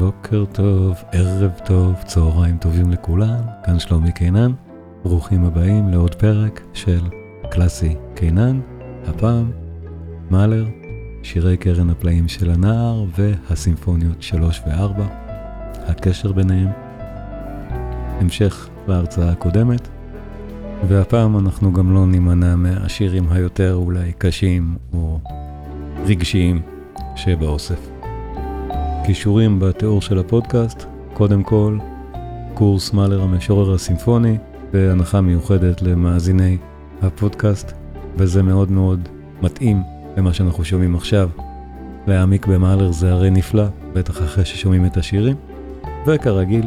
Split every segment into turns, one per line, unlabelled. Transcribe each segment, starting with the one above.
בוקר טוב, ערב טוב, צהריים טובים לכולם, כאן שלומי קינן, ברוכים הבאים לעוד פרק של קלאסי קינן, הפעם מאלר, שירי קרן הפלאים של הנער והסימפוניות 3 ו-4, הקשר ביניהם, המשך להרצאה הקודמת, והפעם אנחנו גם לא נימנע מהשירים היותר אולי קשים או רגשיים שבאוסף. קישורים בתיאור של הפודקאסט, קודם כל, קורס מאלר המשורר הסימפוני, והנחה מיוחדת למאזיני הפודקאסט, וזה מאוד מאוד מתאים למה שאנחנו שומעים עכשיו. להעמיק במאלר זה הרי נפלא, בטח אחרי ששומעים את השירים. וכרגיל,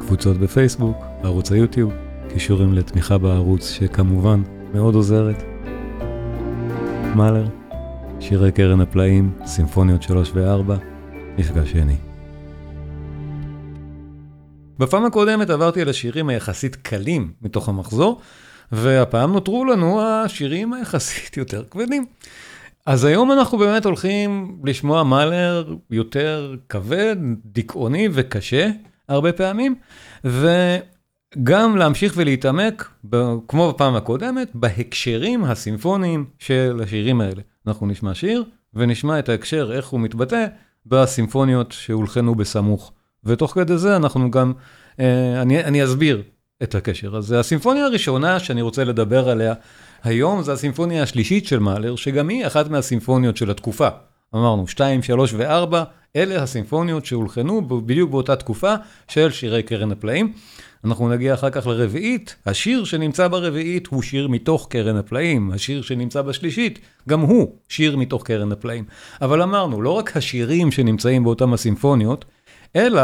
קבוצות בפייסבוק, ערוץ היוטיוב, קישורים לתמיכה בערוץ שכמובן מאוד עוזרת. מאלר, שירי קרן הפלאים, סימפוניות 3 ו-4, מפגש שני. בפעם הקודמת עברתי על השירים היחסית קלים מתוך המחזור, והפעם נותרו לנו השירים היחסית יותר כבדים. אז היום אנחנו באמת הולכים לשמוע מאלר יותר כבד, דיכאוני וקשה הרבה פעמים, וגם להמשיך ולהתעמק, כמו בפעם הקודמת, בהקשרים הסימפוניים של השירים האלה. אנחנו נשמע שיר ונשמע את ההקשר, איך הוא מתבטא בסימפוניות שהולחנו בסמוך. ותוך כדי זה אנחנו גם, אה, אני, אני אסביר את הקשר. אז הסימפוניה הראשונה שאני רוצה לדבר עליה היום, זה הסימפוניה השלישית של מאלר, שגם היא אחת מהסימפוניות של התקופה. אמרנו, 2, 3 ו-4, אלה הסימפוניות שהולחנו בדיוק באותה תקופה של שירי קרן הפלאים. אנחנו נגיע אחר כך לרביעית, השיר שנמצא ברביעית הוא שיר מתוך קרן הפלאים, השיר שנמצא בשלישית, גם הוא שיר מתוך קרן הפלאים. אבל אמרנו, לא רק השירים שנמצאים באותם הסימפוניות, אלא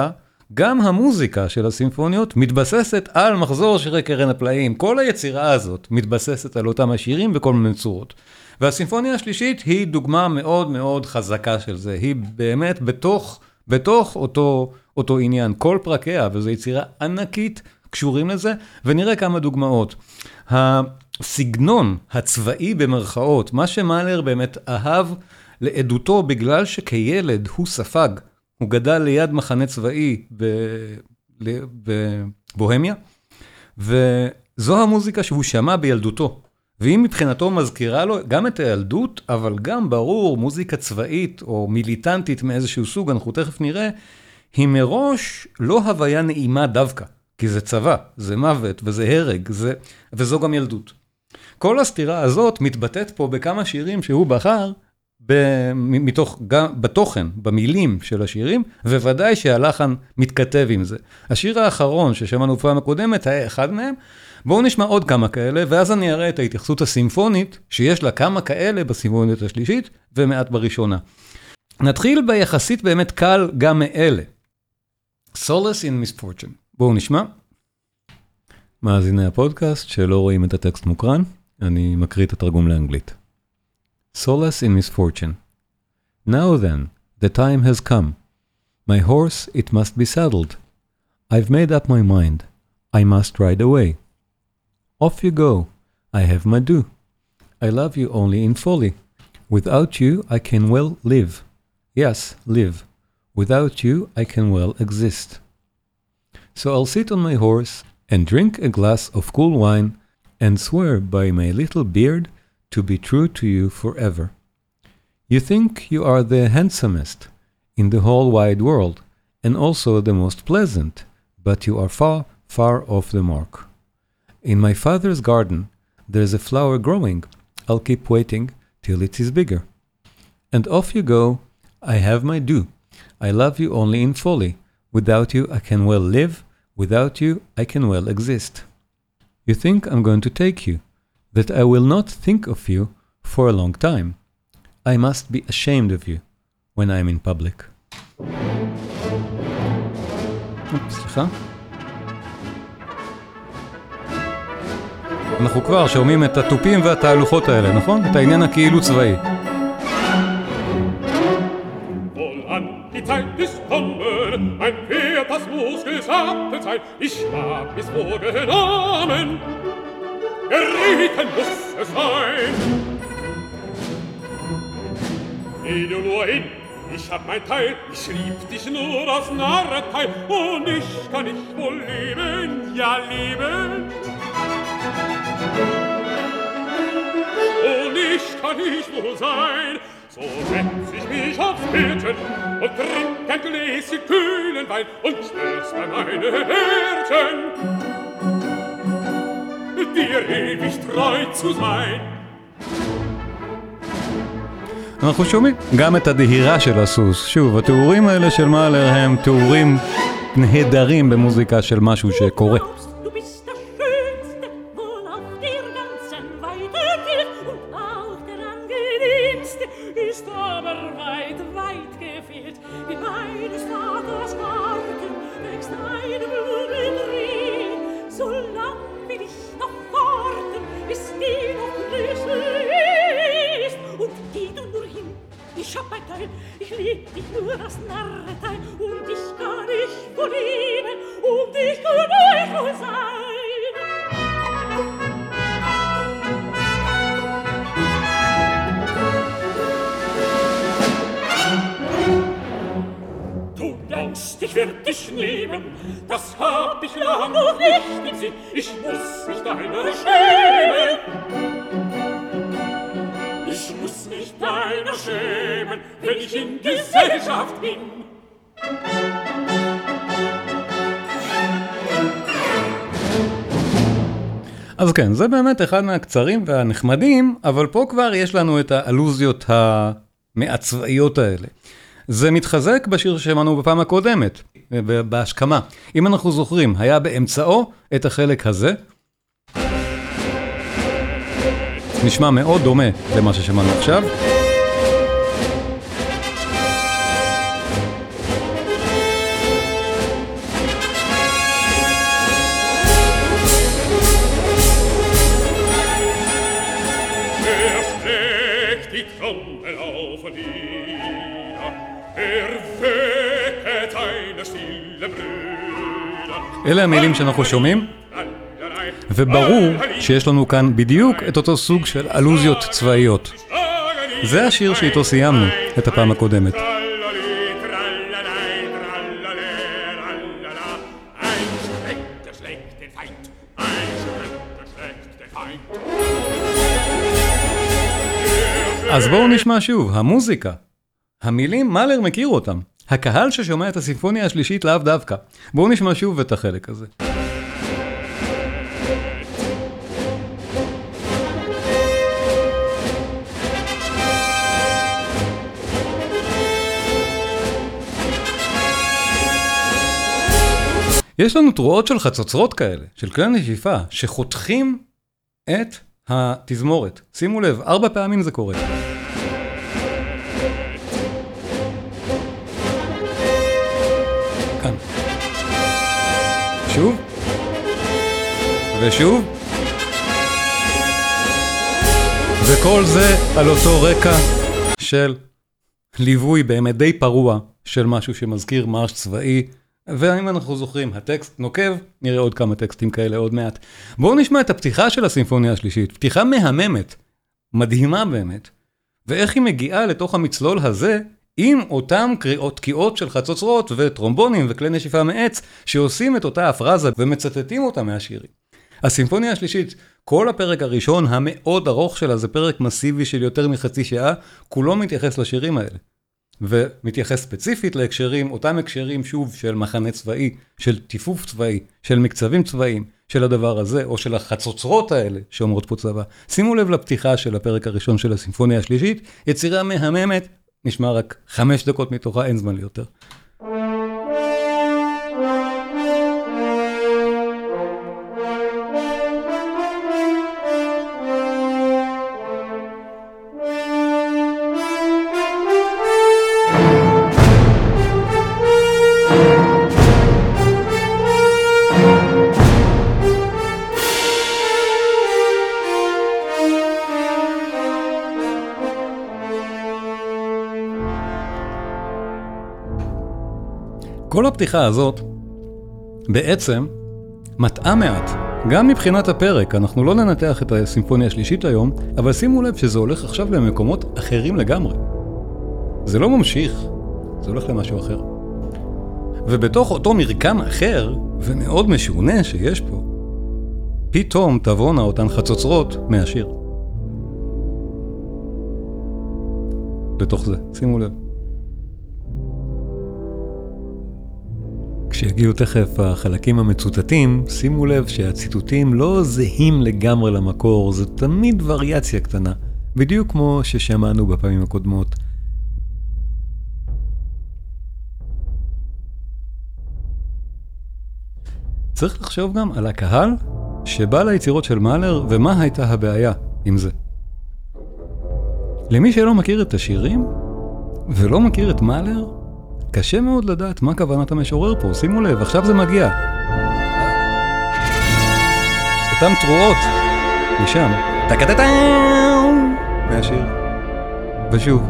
גם המוזיקה של הסימפוניות מתבססת על מחזור שירי קרן הפלאים. כל היצירה הזאת מתבססת על אותם השירים בכל מיני צורות. והסימפוניה השלישית היא דוגמה מאוד מאוד חזקה של זה, היא באמת בתוך, בתוך אותו, אותו עניין, כל פרקיה, וזו יצירה ענקית, קשורים לזה, ונראה כמה דוגמאות. הסגנון הצבאי במרכאות, מה שמאלר באמת אהב לעדותו בגלל שכילד הוא ספג, הוא גדל ליד מחנה צבאי בבוהמיה, וזו המוזיקה שהוא שמע בילדותו. והיא מבחינתו מזכירה לו גם את הילדות, אבל גם ברור, מוזיקה צבאית או מיליטנטית מאיזשהו סוג, אנחנו תכף נראה, היא מראש לא הוויה נעימה דווקא, כי זה צבא, זה מוות וזה הרג, זה... וזו גם ילדות. כל הסתירה הזאת מתבטאת פה בכמה שירים שהוא בחר. מתוך, גם בתוכן, במילים של השירים, וודאי שהלחן מתכתב עם זה. השיר האחרון ששמענו בפעם הקודמת היה אחד מהם, בואו נשמע עוד כמה כאלה, ואז אני אראה את ההתייחסות הסימפונית, שיש לה כמה כאלה בסימפונית השלישית, ומעט בראשונה. נתחיל ביחסית באמת קל גם מאלה. Solace in Misfortune. בואו נשמע. מאזיני הפודקאסט שלא רואים את הטקסט מוקרן, אני מקריא את התרגום לאנגלית. Solace in Misfortune. Now then, the time has come. My horse, it must be saddled. I've made up my mind. I must ride away. Off you go. I have my due. I love you only in folly. Without you, I can well live. Yes, live. Without you, I can well exist. So I'll sit on my horse and drink a glass of cool wine and swear by my little beard to be true to you forever. You think you are the handsomest in the whole wide world and also the most pleasant, but you are far, far off the mark. In my father's garden, there's a flower growing. I'll keep waiting till it is bigger. And off you go. I have my due. I love you only in folly. Without you, I can well live. Without you, I can well exist. You think I'm going to take you, that I will not think of you for a long time. I must be ashamed of you when I'm in public. אנחנו כבר שומעים את התופים והתהלוכות האלה, נכון? את העניין הכאילו צבאי.
Geh du nur hin, Ich hab mein Teil, ich lieb dich nur aus Narretei und ich kann nicht wohl leben, ja leben. Und ich kann nicht wohl sein, so setz ich aufs Betten und trink ein Gläschen kühlen Wein und bei meine Herzen, dir ewig treu zu sein.
אנחנו שומעים גם את הדהירה של הסוס. שוב, התיאורים האלה של מאלר הם תיאורים נהדרים במוזיקה של משהו שקורה. באמת אחד מהקצרים והנחמדים, אבל פה כבר יש לנו את האלוזיות המעצבאיות האלה. זה מתחזק בשיר ששמענו בפעם הקודמת, בהשכמה. אם אנחנו זוכרים, היה באמצעו את החלק הזה. נשמע מאוד דומה למה ששמענו עכשיו. אלה המילים שאנחנו שומעים, וברור שיש לנו כאן בדיוק את אותו סוג של אלוזיות צבאיות. זה השיר שאיתו סיימנו את הפעם הקודמת. אז בואו נשמע שוב, המוזיקה. המילים, מאלר מכיר אותם. הקהל ששומע את הסימפוניה השלישית לאו דווקא. בואו נשמע שוב את החלק הזה. יש לנו תרועות של חצוצרות כאלה, של כלי נשיפה, שחותכים את התזמורת. שימו לב, ארבע פעמים זה קורה. שוב. ושוב. וכל זה על אותו רקע של ליווי באמת די פרוע של משהו שמזכיר מרש צבאי. ואם אנחנו זוכרים, הטקסט נוקב, נראה עוד כמה טקסטים כאלה עוד מעט. בואו נשמע את הפתיחה של הסימפוניה השלישית, פתיחה מהממת, מדהימה באמת, ואיך היא מגיעה לתוך המצלול הזה עם אותם קריאות תקיעות של חצוצרות וטרומבונים וכלי נשיפה מעץ שעושים את אותה הפרזה ומצטטים אותה מהשירים. הסימפוניה השלישית, כל הפרק הראשון המאוד ארוך שלה זה פרק מסיבי של יותר מחצי שעה, כולו מתייחס לשירים האלה. ומתייחס ספציפית להקשרים, אותם הקשרים שוב של מחנה צבאי, של טיפוף צבאי, של מקצבים צבאיים, של הדבר הזה, או של החצוצרות האלה שאומרות פה צבא. שימו לב לפתיחה של הפרק הראשון של הסימפוניה השלישית, יצירה מהממת, נשמע רק חמש דקות מתוכה, אין זמן ליותר. כל הפתיחה הזאת בעצם מטעה מעט, גם מבחינת הפרק, אנחנו לא ננתח את הסימפוניה השלישית היום, אבל שימו לב שזה הולך עכשיו למקומות אחרים לגמרי. זה לא ממשיך זה הולך למשהו אחר. ובתוך אותו מרקם אחר, ומאוד משונה שיש פה, פתאום תבואנה אותן חצוצרות מהשיר. לתוך זה, שימו לב. כשיגיעו תכף החלקים המצוטטים, שימו לב שהציטוטים לא זהים לגמרי למקור, זו תמיד וריאציה קטנה, בדיוק כמו ששמענו בפעמים הקודמות. צריך לחשוב גם על הקהל שבא ליצירות של מאלר ומה הייתה הבעיה עם זה. למי שלא מכיר את השירים ולא מכיר את מאלר, קשה מאוד לדעת מה כוונת המשורר פה, שימו לב, עכשיו זה מגיע. אותם תרועות, משם, טקטטאו, מהשיר. ושוב.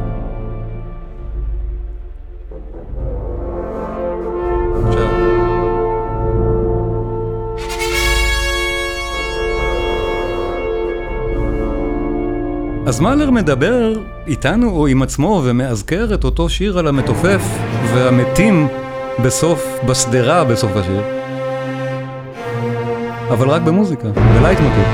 אז מאלר מדבר איתנו או עם עצמו ומאזכר את אותו שיר על המתופף והמתים בסוף, בשדרה בסוף השיר. אבל רק במוזיקה, בלייט מוטיב.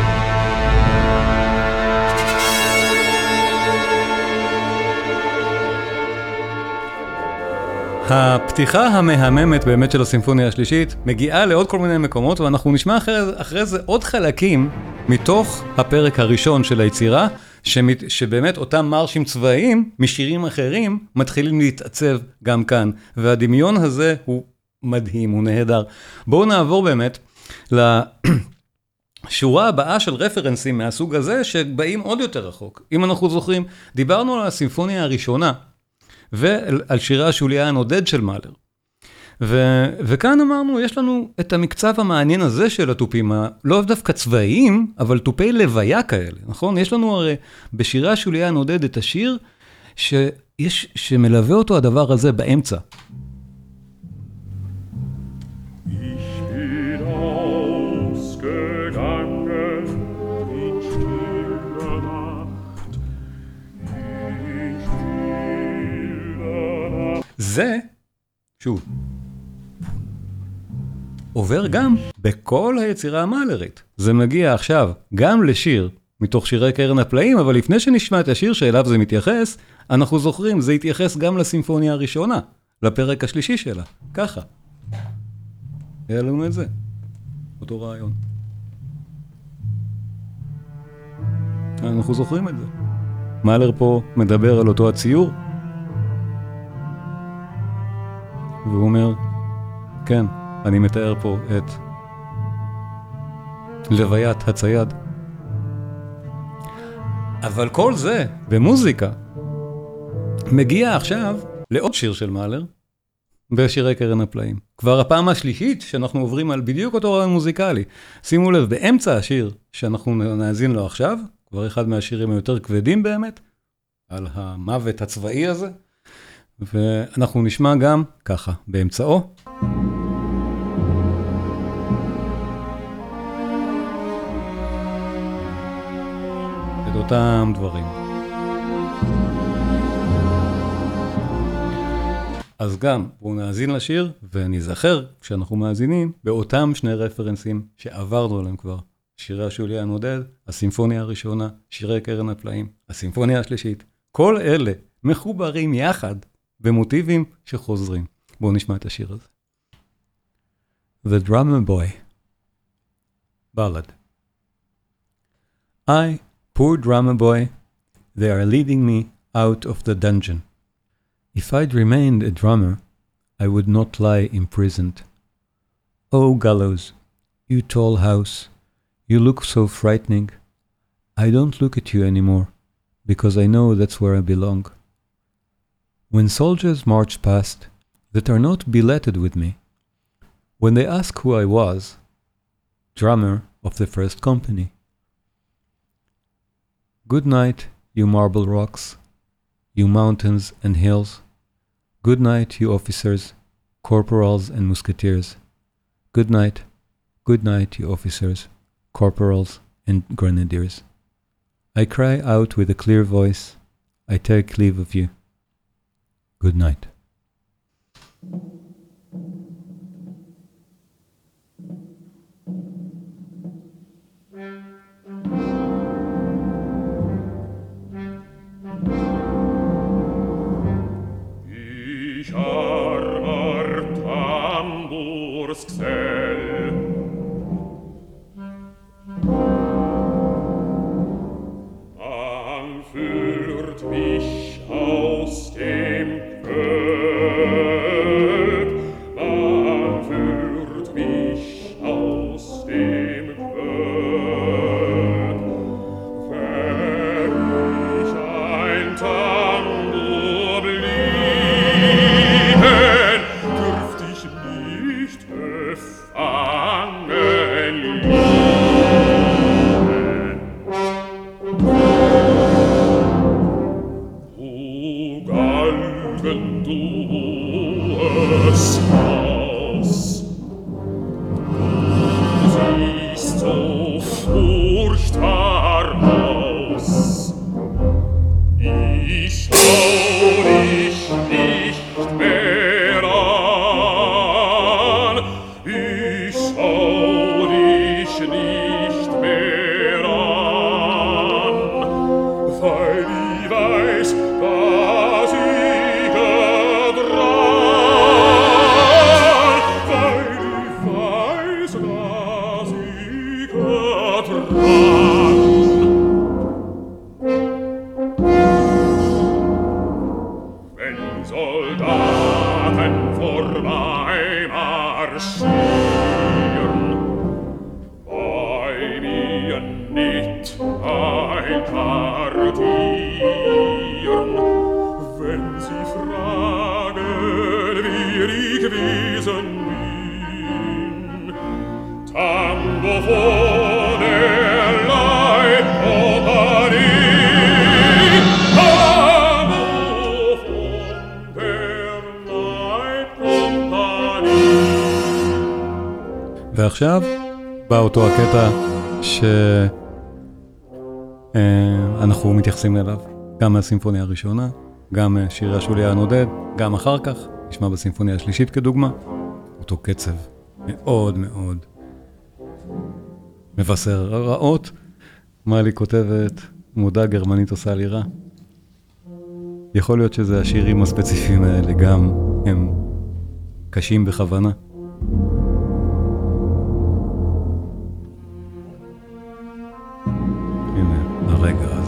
הפתיחה המהממת באמת של הסימפוניה השלישית מגיעה לעוד כל מיני מקומות ואנחנו נשמע אחרי, אחרי זה עוד חלקים מתוך הפרק הראשון של היצירה שמת, שבאמת אותם מרשים צבאיים משירים אחרים מתחילים להתעצב גם כאן והדמיון הזה הוא מדהים, הוא נהדר. בואו נעבור באמת לשורה הבאה של רפרנסים מהסוג הזה שבאים עוד יותר רחוק. אם אנחנו זוכרים, דיברנו על הסימפוניה הראשונה ועל שירי השוליה הנודד של מאלר. ו- וכאן אמרנו, יש לנו את המקצב המעניין הזה של התופים, לא דווקא צבאיים, אבל תופי לוויה כאלה, נכון? יש לנו הרי בשירי השוליה הנודד את השיר שיש, שמלווה אותו הדבר הזה באמצע.
Ich bin
עובר גם בכל היצירה המאלרית. זה מגיע עכשיו גם לשיר מתוך שירי קרן הפלאים, אבל לפני שנשמע את השיר שאליו זה מתייחס, אנחנו זוכרים, זה התייחס גם לסימפוניה הראשונה, לפרק השלישי שלה, ככה. היה לנו את זה, אותו רעיון. אנחנו זוכרים את זה. מאלר פה מדבר על אותו הציור, והוא אומר, כן, אני מתאר פה את לוויית הצייד. אבל כל זה, במוזיקה, מגיע עכשיו לעוד שיר של מאלר, בשירי קרן הפלאים. כבר הפעם השלישית שאנחנו עוברים על בדיוק אותו רעיון מוזיקלי. שימו לב, באמצע השיר שאנחנו נאזין לו עכשיו, כבר אחד מהשירים היותר כבדים באמת, על המוות הצבאי הזה, ואנחנו נשמע גם ככה, באמצעו. אותם דברים. אז גם בואו נאזין לשיר ונזכר כשאנחנו מאזינים באותם שני רפרנסים שעברנו עליהם כבר. שירי השוליה הנודד, הסימפוניה הראשונה, שירי קרן הפלאים, הסימפוניה השלישית. כל אלה מחוברים יחד במוטיבים שחוזרים. בואו נשמע את השיר הזה. The Drummer Boy Ballad I, poor drummer boy, they are leading me out of the dungeon. If I'd remained a drummer, I would not lie imprisoned. Oh, gallows, you tall house, you look so frightening. I don't look at you anymore, because I know that's where I belong. When soldiers march past that are not billeted with me, when they ask who I was, drummer of the first company. Good night, you marble rocks, you mountains and hills. Good night, you officers, corporals and musketeers. Good night, good night, you officers, corporals and grenadiers. I cry out with a clear voice, I take leave of you. Good night.
גם מהסימפוניה הראשונה, גם שירי השוליה הנודד, גם אחר כך, נשמע בסימפוניה השלישית כדוגמה, אותו קצב מאוד מאוד מבשר רעות. מלי כותבת, מודע גרמנית עושה לי רע. יכול להיות שזה השירים הספציפיים האלה גם, הם קשים בכוונה. הנה, הרגע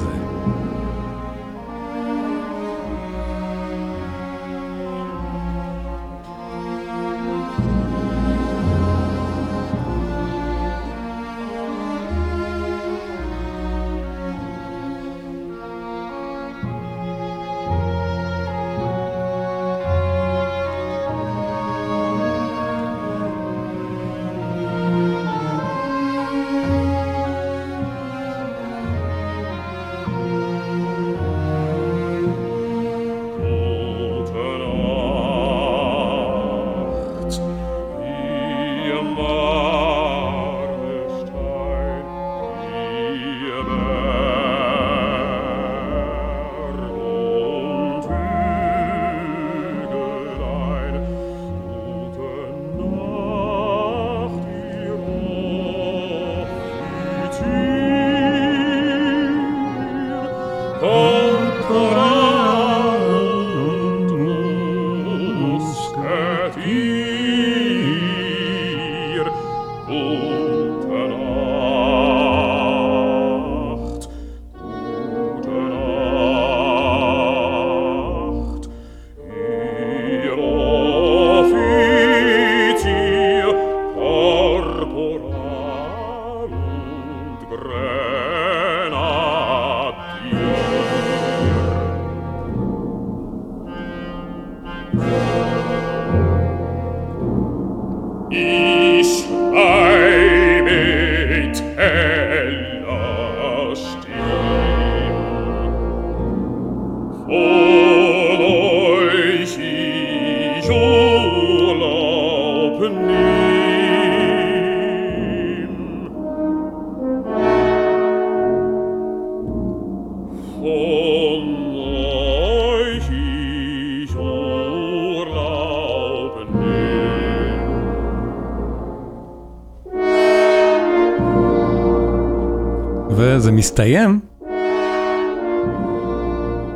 וזה מסתיים.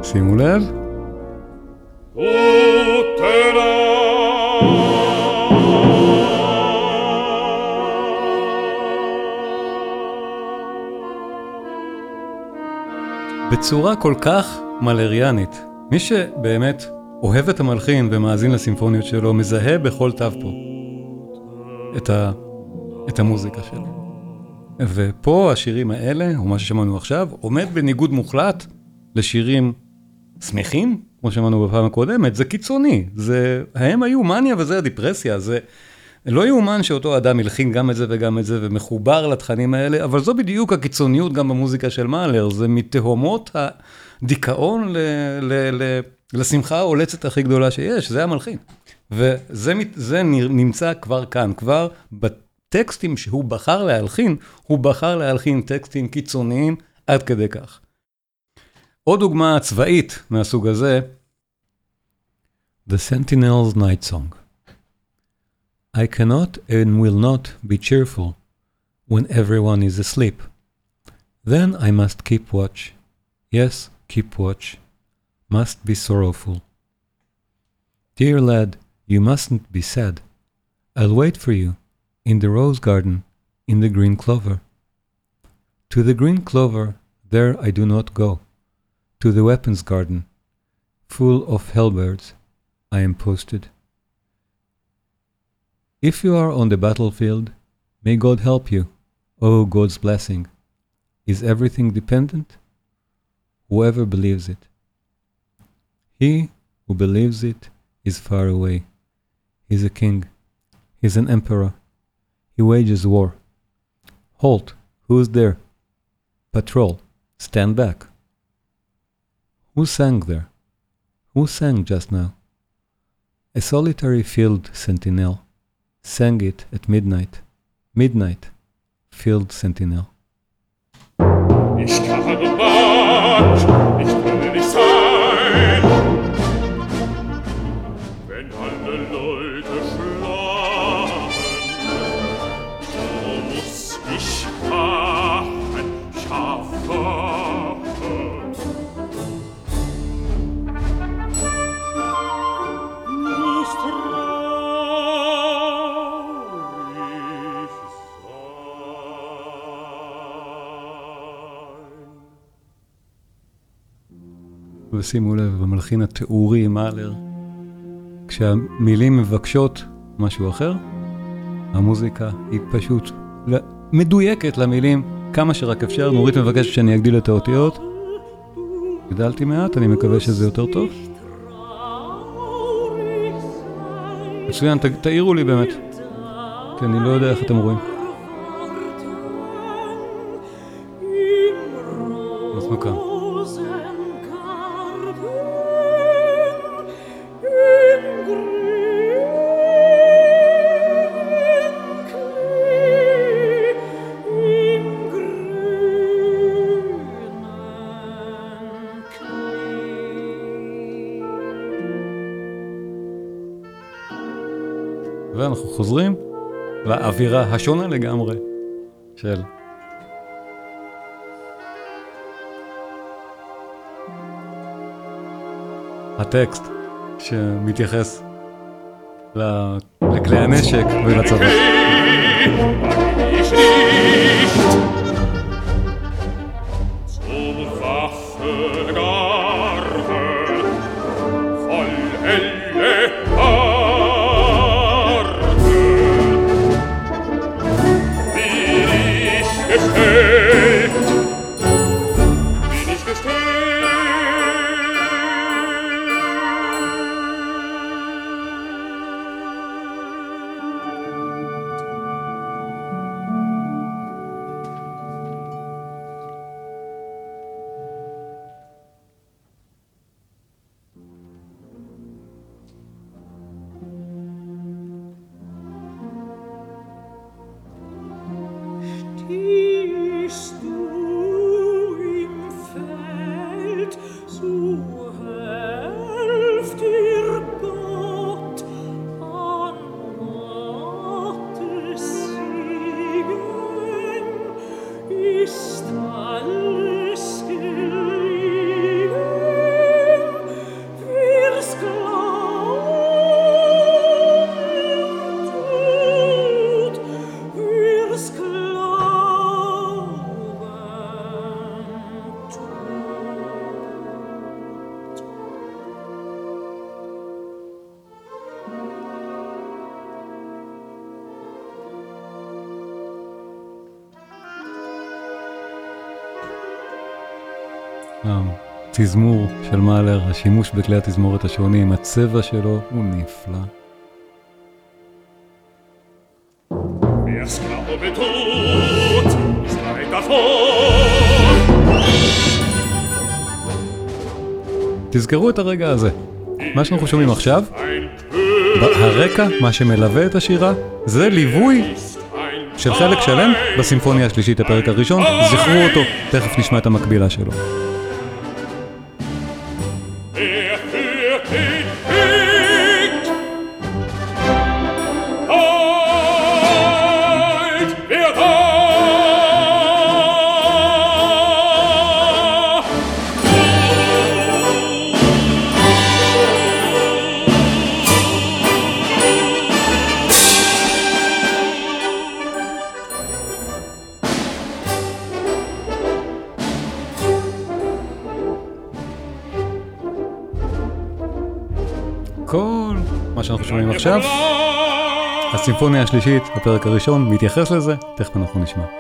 שימו לב.
בצורה כל כך מלריאנית. מי שבאמת אוהב את המלחין ומאזין לסימפוניות שלו, מזהה בכל תו פה את, ה... את המוזיקה שלו. ופה השירים האלה, או מה ששמענו עכשיו, עומד בניגוד מוחלט לשירים שמחים, כמו שמענו בפעם הקודמת, זה קיצוני. זה, הם היו מניה וזה הדיפרסיה, זה לא יאומן שאותו אדם הלחין גם את זה וגם את זה ומחובר לתכנים האלה, אבל זו בדיוק הקיצוניות גם במוזיקה של מאלר, זה מתהומות הדיכאון ל, ל, ל, לשמחה העולצת הכי גדולה שיש, זה המלחין. וזה נמצא כבר כאן, כבר בטקסטים שהוא בחר להלחין, הוא בחר להלחין טקסטים קיצוניים עד כדי כך. עוד דוגמה צבאית מהסוג הזה, The Sentinel's Night Song. I cannot and will not be cheerful when everyone is asleep. Then I must keep watch. Yes, keep watch. Must be sorrowful. Dear lad, you mustn't be sad. I'll wait for you in the rose garden, in the green clover. To the green clover, there I do not go. To the weapons garden, full of hellbirds, I am posted. If you are on the battlefield, may God help you. Oh, God's blessing. Is everything dependent? Whoever believes it. He who believes it is far away. He's a king. He's an emperor. He wages war. Halt! Who's there? Patrol! Stand back! Who sang there? Who sang just now? A solitary field sentinel sang it at midnight. Midnight, field sentinel. ושימו לב, במלחין התיאורי, מאלר, כשהמילים מבקשות משהו אחר, המוזיקה היא פשוט מדויקת למילים כמה שרק אפשר. נורית מבקשת שאני אגדיל את האותיות. הגדלתי מעט, אני מקווה שזה יותר טוב. מצוין, תעירו לי באמת, כי אני לא יודע איך אתם רואים. לאווירה השונה לגמרי של... הטקסט שמתייחס לכלי הנשק ולצבא. התזמור של מאלר, השימוש בכלי התזמורת השונים, הצבע שלו הוא נפלא. תזכרו את הרגע הזה. מה שאנחנו שומעים עכשיו, הרקע, מה שמלווה את השירה, זה ליווי של חלק שלם בסימפוניה השלישית, הפרק הראשון, זכרו אותו, תכף נשמע את המקבילה שלו. הסימפוניה השלישית, הפרק הראשון, מתייחס לזה, תכף אנחנו נשמע.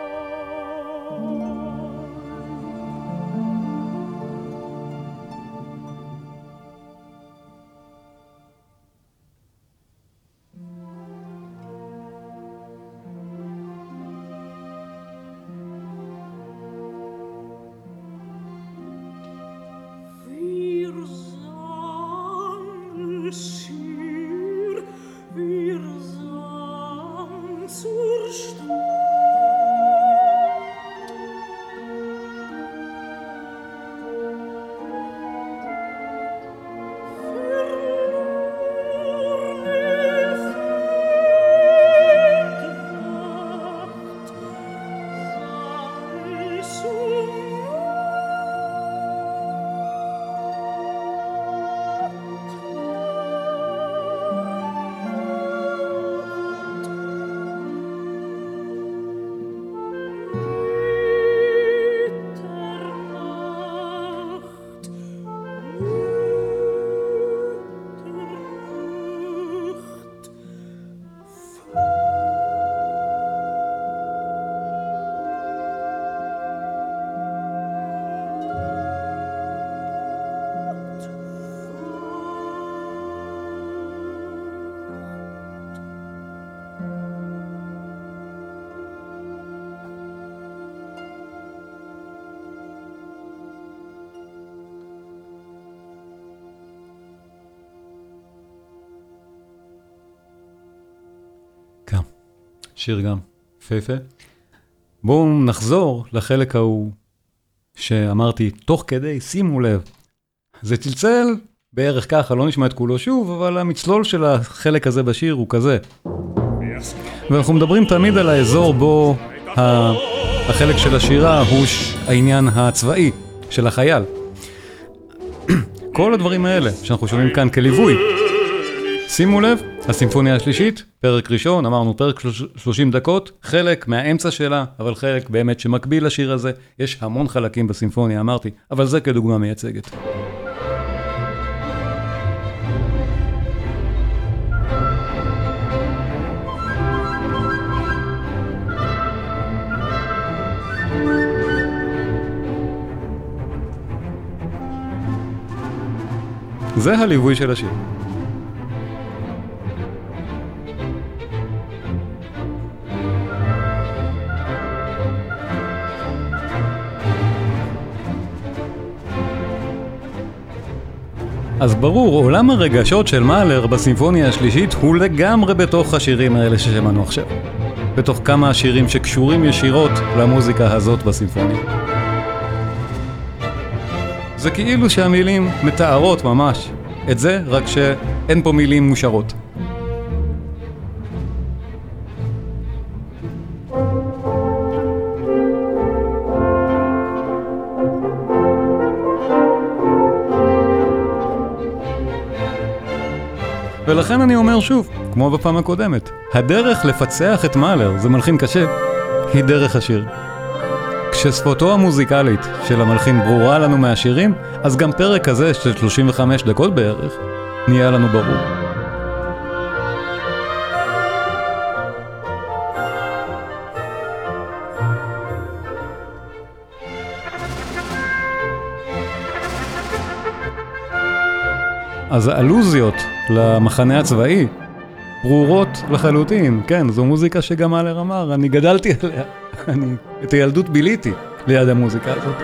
שיר גם. יפהפה. בואו נחזור לחלק ההוא שאמרתי, תוך כדי, שימו לב. זה צלצל בערך ככה, לא נשמע את כולו שוב, אבל המצלול של החלק הזה בשיר הוא כזה. ואנחנו מדברים תמיד על האזור בו החלק של השירה הוא העניין הצבאי של החייל. כל הדברים האלה שאנחנו שומעים כאן כליווי. שימו לב, הסימפוניה השלישית, פרק ראשון, אמרנו פרק שלוש- 30 דקות, חלק מהאמצע שלה, אבל חלק באמת שמקביל לשיר הזה, יש המון חלקים בסימפוניה, אמרתי, אבל זה כדוגמה מייצגת. זה הליווי של השיר. אז ברור, עולם הרגשות של מאלר בסימפוניה השלישית הוא לגמרי בתוך השירים האלה ששמענו עכשיו. בתוך כמה השירים שקשורים ישירות למוזיקה הזאת בסימפוניה. זה כאילו שהמילים מתארות ממש את זה, רק שאין פה מילים מושרות. ולכן אני אומר שוב, כמו בפעם הקודמת, הדרך לפצח את מאלר, זה מלחין קשה, היא דרך השיר. כששפתו המוזיקלית של המלחין ברורה לנו מהשירים, אז גם פרק כזה של 35 דקות בערך, נהיה לנו ברור. אז האלוזיות למחנה הצבאי ברורות לחלוטין, כן, זו מוזיקה שגם אלר אמר, אני גדלתי עליה, אני את הילדות ביליתי ליד המוזיקה הזאת.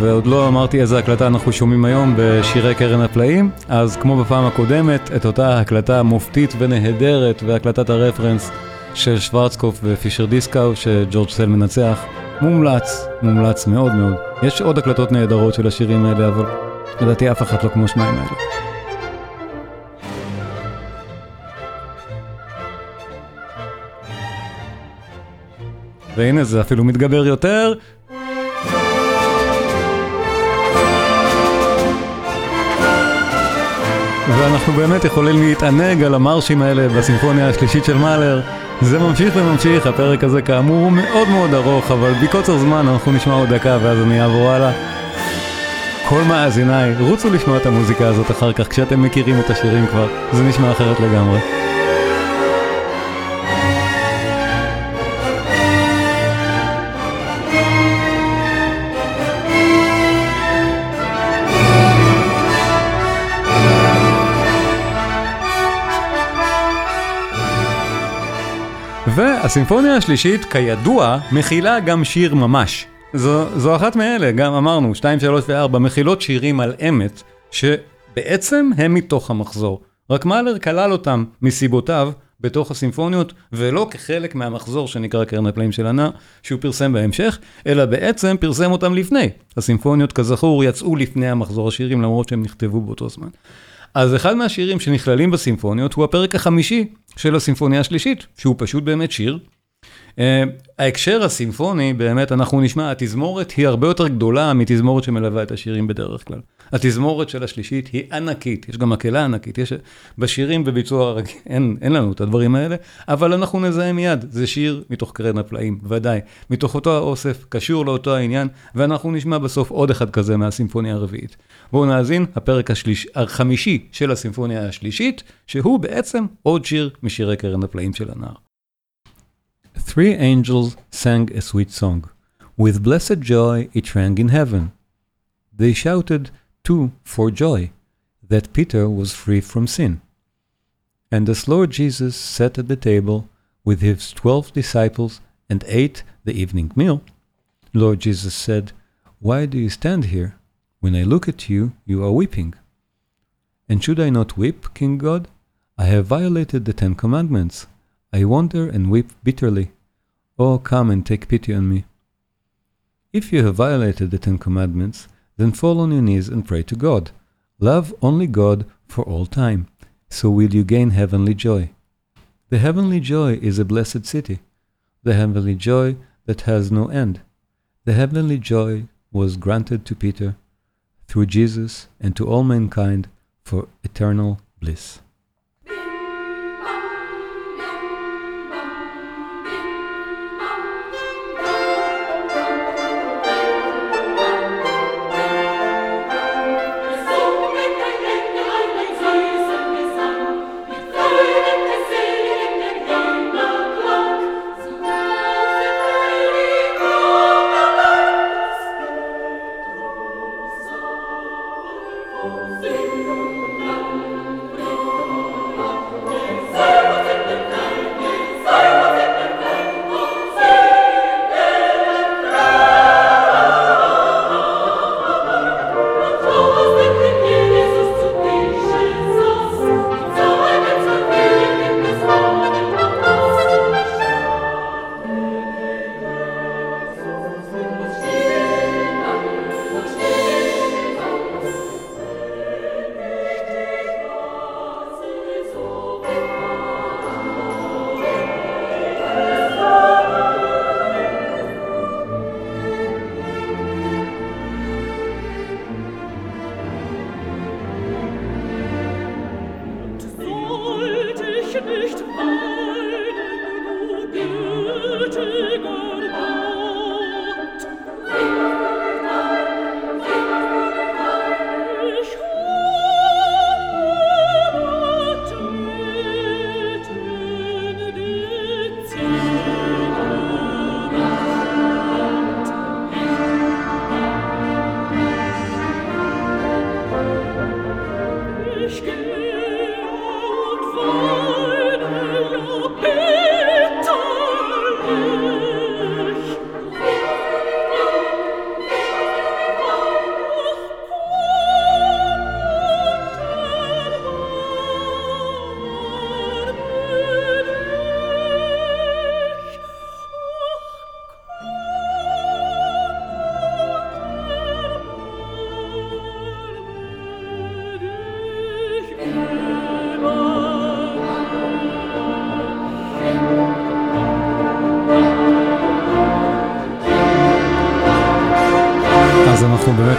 ועוד לא אמרתי איזה הקלטה אנחנו שומעים היום בשירי קרן הפלאים, אז כמו בפעם הקודמת, את אותה הקלטה מופתית ונהדרת והקלטת הרפרנס של שוורצקופ ופישר דיסקאו שג'ורג' סל מנצח, מומלץ, מומלץ מאוד מאוד. יש עוד הקלטות נהדרות של השירים האלה, אבל לדעתי אף אחת לא כמו שניים האלה. והנה זה אפילו מתגבר יותר. ואנחנו באמת יכולים להתענג על המרשים האלה בסימפוניה השלישית של מאלר. זה ממשיך וממשיך, הפרק הזה כאמור הוא מאוד מאוד ארוך, אבל בקוצר זמן אנחנו נשמע עוד דקה ואז אני אעבור הלאה. כל מאזיניי, רוצו לשמוע את המוזיקה הזאת אחר כך כשאתם מכירים את השירים כבר, זה נשמע אחרת לגמרי. והסימפוניה השלישית, כידוע, מכילה גם שיר ממש. זו, זו אחת מאלה, גם אמרנו, 2, 3 ו-4 מכילות שירים על אמת, שבעצם הם מתוך המחזור. רק מאלר כלל אותם מסיבותיו בתוך הסימפוניות, ולא כחלק מהמחזור שנקרא קרן הפלאים של הנער, שהוא פרסם בהמשך, אלא בעצם פרסם אותם לפני. הסימפוניות, כזכור, יצאו לפני המחזור השירים, למרות שהם נכתבו באותו זמן. אז אחד מהשירים שנכללים בסימפוניות הוא הפרק החמישי של הסימפוניה השלישית, שהוא פשוט באמת שיר. Uh, ההקשר הסימפוני, באמת אנחנו נשמע, התזמורת היא הרבה יותר גדולה מתזמורת שמלווה את השירים בדרך כלל. התזמורת של השלישית היא ענקית, יש גם מקהלה ענקית, יש בשירים בביצוע רגיל, אין, אין לנו את הדברים האלה, אבל אנחנו נזהה מיד, זה שיר מתוך קרן הפלאים, ודאי, מתוך אותו האוסף, קשור לאותו העניין, ואנחנו נשמע בסוף עוד אחד כזה מהסימפוניה הרביעית. בואו נאזין, הפרק השליש, החמישי של הסימפוניה השלישית, שהוא בעצם עוד שיר משירי קרן הפלאים של הנער. Three angels sang a sweet song. With blessed joy it rang in heaven. They shouted too for joy that Peter was free from sin. And as Lord Jesus sat at the table with his twelve disciples and ate the evening meal, Lord Jesus said, Why do you stand here? When I look at you, you are weeping. And should I not weep, King God? I have violated the Ten Commandments. I wonder and weep bitterly. Oh, come and take pity on me. If you have violated the Ten Commandments, then fall on your knees and pray to God. Love only God for all time, so will you gain heavenly joy. The heavenly joy is a blessed city, the heavenly joy that has no end. The heavenly joy was granted to Peter through Jesus and to all mankind for eternal bliss.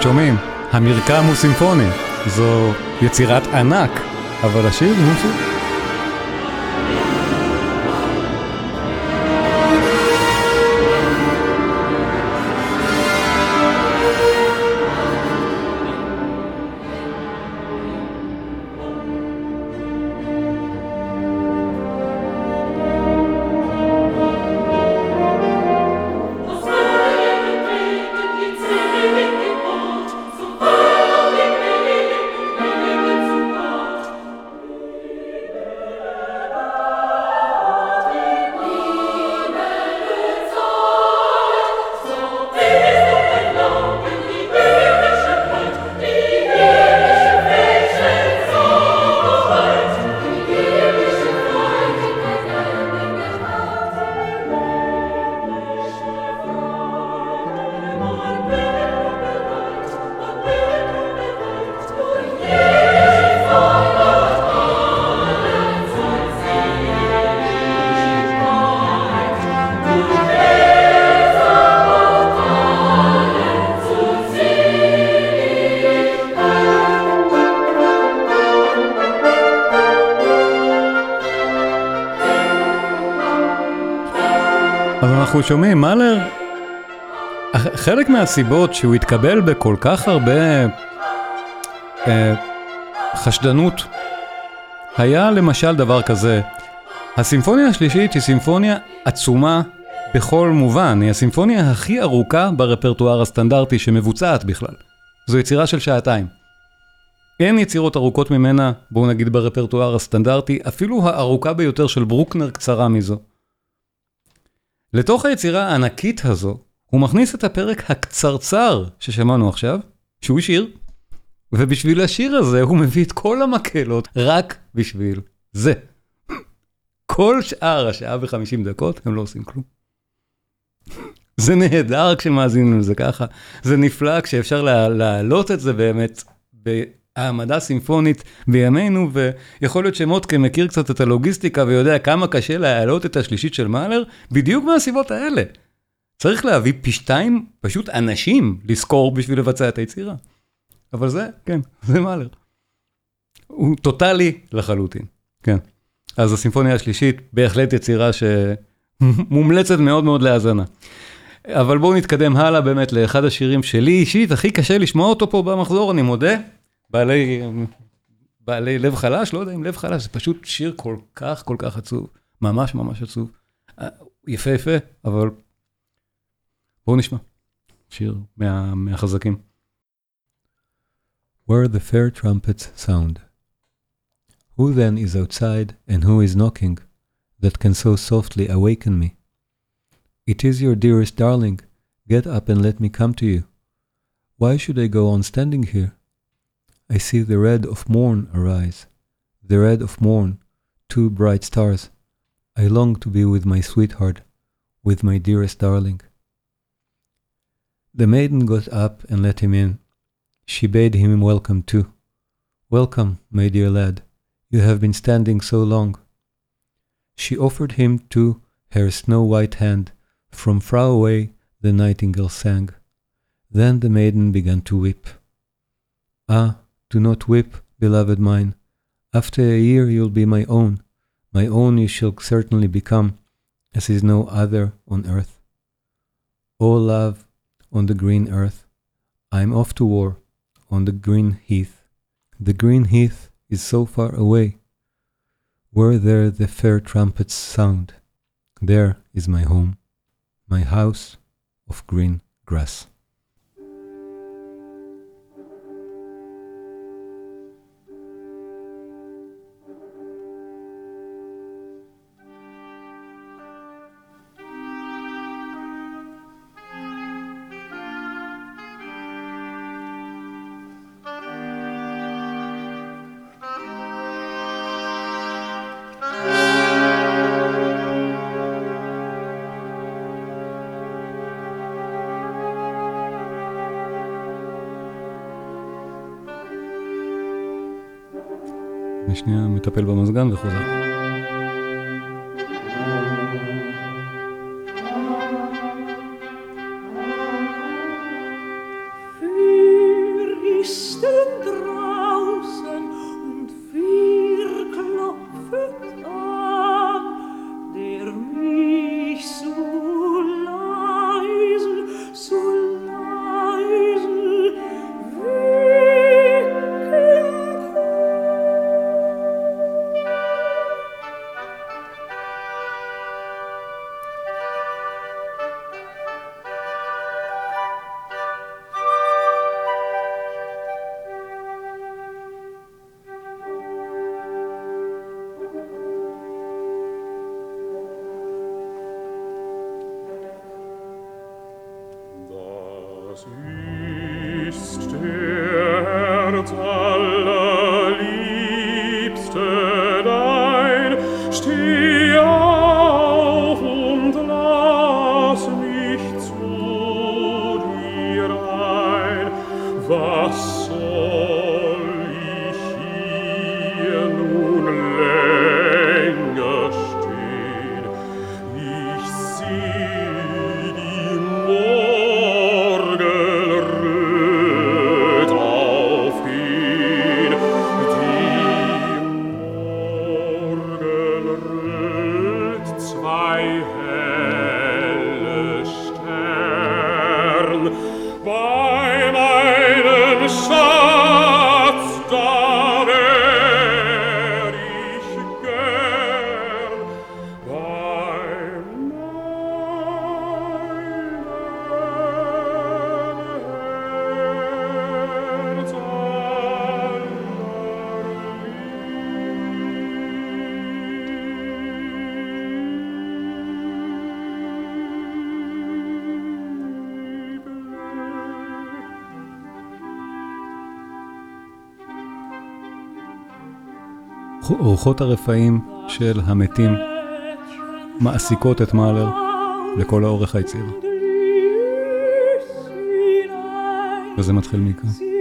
שומעים, המרקם הוא סימפוני, זו יצירת ענק, אבל השיר הוא שיר. שומעים, מאלר, חלק מהסיבות שהוא התקבל בכל כך הרבה אה, חשדנות, היה למשל דבר כזה, הסימפוניה השלישית היא סימפוניה עצומה בכל מובן, היא הסימפוניה הכי ארוכה ברפרטואר הסטנדרטי שמבוצעת בכלל. זו יצירה של שעתיים. אין יצירות ארוכות ממנה, בואו נגיד ברפרטואר הסטנדרטי, אפילו הארוכה ביותר של ברוקנר קצרה מזו. לתוך היצירה הענקית הזו, הוא מכניס את הפרק הקצרצר ששמענו עכשיו, שהוא שיר, ובשביל השיר הזה הוא מביא את כל המקהלות רק בשביל זה. כל שאר השעה וחמישים דקות הם לא עושים כלום. זה נהדר כשמאזינים לזה ככה, זה נפלא כשאפשר להעלות את זה באמת העמדה סימפונית בימינו, ויכול להיות שמוטקה מכיר קצת את הלוגיסטיקה ויודע כמה קשה להעלות את השלישית של מאלר, בדיוק מהסיבות האלה. צריך להביא פי שתיים פשוט אנשים לזכור בשביל לבצע את היצירה. אבל זה, כן, זה מאלר. הוא טוטאלי לחלוטין, כן. אז הסימפוניה השלישית בהחלט יצירה שמומלצת מאוד מאוד להאזנה. אבל בואו נתקדם הלאה באמת לאחד השירים שלי אישית, הכי קשה לשמוע אותו פה במחזור, אני מודה. בעלי, בעלי לב חלש, לא יודע אם לב חלש, זה פשוט שיר כל כך כל כך עצוב, ממש ממש עצוב. אה, יפה יפה, אבל בואו נשמע, שיר מה, מהחזקים. Where the fair trumpets sound. Who then is outside and who is knocking that can so softly awaken me? It is your dearest darling. Get up and let me come to you. Why should I go on standing here? I see the red of morn arise, the red of morn, two bright stars. I long to be with my sweetheart, with my dearest darling. The maiden got up and let him in. She bade him welcome too. Welcome, my dear lad, you have been standing so long. She offered him too her snow white hand. From far away the nightingale sang. Then the maiden began to weep. Ah, do not weep, beloved mine. After a year you'll be my own. My own you shall certainly become, as is no other on earth. O love on the green earth, I am off to war on the green heath. The green heath is so far away. Where there the fair trumpets sound, there is my home, my house of green grass. was.
רוחות הרפאים של המתים מעסיקות את מאלר לכל האורך היציר. וזה מתחיל מכאן.